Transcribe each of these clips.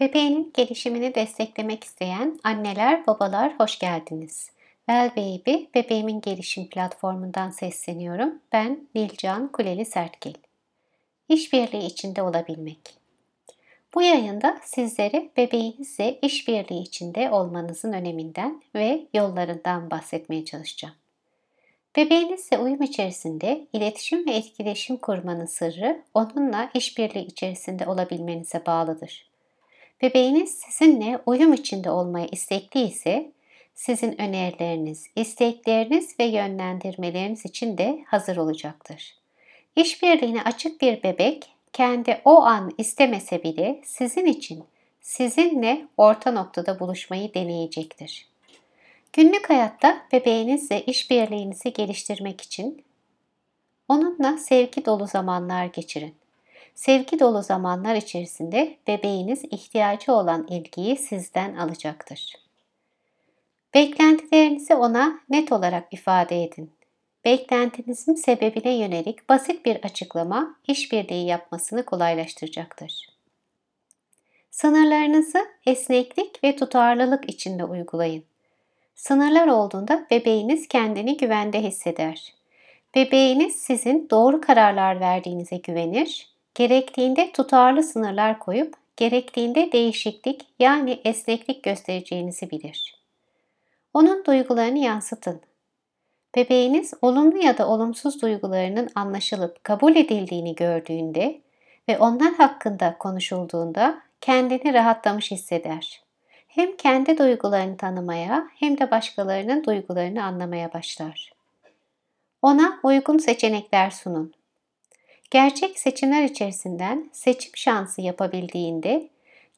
Bebeğinin gelişimini desteklemek isteyen anneler, babalar hoş geldiniz. Well Baby, bebeğimin gelişim platformundan sesleniyorum. Ben Nilcan Kuleli Sertgil. İşbirliği içinde olabilmek. Bu yayında sizlere bebeğinizle işbirliği içinde olmanızın öneminden ve yollarından bahsetmeye çalışacağım. Bebeğinizle uyum içerisinde iletişim ve etkileşim kurmanın sırrı onunla işbirliği içerisinde olabilmenize bağlıdır. Bebeğiniz sizinle uyum içinde olmaya istekli ise sizin önerileriniz, istekleriniz ve yönlendirmeleriniz için de hazır olacaktır. İşbirliğine açık bir bebek kendi o an istemese bile sizin için sizinle orta noktada buluşmayı deneyecektir. Günlük hayatta bebeğinizle işbirliğinizi geliştirmek için onunla sevgi dolu zamanlar geçirin. Sevgi dolu zamanlar içerisinde bebeğiniz ihtiyacı olan ilgiyi sizden alacaktır. Beklentilerinizi ona net olarak ifade edin. Beklentinizin sebebine yönelik basit bir açıklama işbirliği yapmasını kolaylaştıracaktır. Sınırlarınızı esneklik ve tutarlılık içinde uygulayın. Sınırlar olduğunda bebeğiniz kendini güvende hisseder. Bebeğiniz sizin doğru kararlar verdiğinize güvenir Gerektiğinde tutarlı sınırlar koyup gerektiğinde değişiklik yani esneklik göstereceğinizi bilir. Onun duygularını yansıtın. Bebeğiniz olumlu ya da olumsuz duygularının anlaşılıp kabul edildiğini gördüğünde ve onlar hakkında konuşulduğunda kendini rahatlamış hisseder. Hem kendi duygularını tanımaya hem de başkalarının duygularını anlamaya başlar. Ona uygun seçenekler sunun. Gerçek seçimler içerisinden seçim şansı yapabildiğinde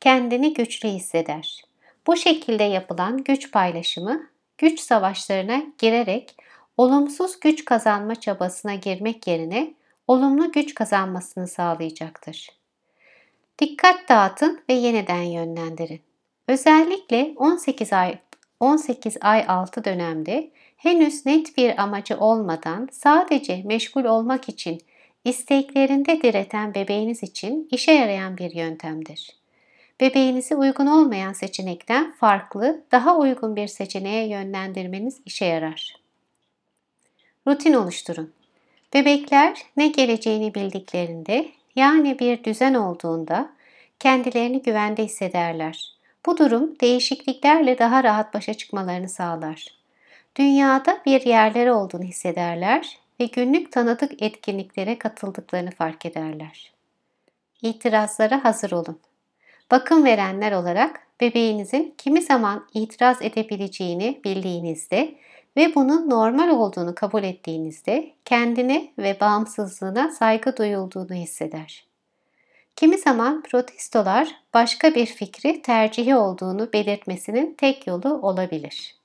kendini güçlü hisseder. Bu şekilde yapılan güç paylaşımı, güç savaşlarına girerek olumsuz güç kazanma çabasına girmek yerine olumlu güç kazanmasını sağlayacaktır. Dikkat dağıtın ve yeniden yönlendirin. Özellikle 18 ay 18 ay altı dönemde henüz net bir amacı olmadan sadece meşgul olmak için isteklerinde direten bebeğiniz için işe yarayan bir yöntemdir. Bebeğinizi uygun olmayan seçenekten farklı, daha uygun bir seçeneğe yönlendirmeniz işe yarar. Rutin oluşturun. Bebekler ne geleceğini bildiklerinde, yani bir düzen olduğunda kendilerini güvende hissederler. Bu durum değişikliklerle daha rahat başa çıkmalarını sağlar. Dünyada bir yerleri olduğunu hissederler ve günlük tanıdık etkinliklere katıldıklarını fark ederler. İtirazlara hazır olun. Bakım verenler olarak bebeğinizin kimi zaman itiraz edebileceğini bildiğinizde ve bunun normal olduğunu kabul ettiğinizde kendine ve bağımsızlığına saygı duyulduğunu hisseder. Kimi zaman protestolar başka bir fikri tercihi olduğunu belirtmesinin tek yolu olabilir.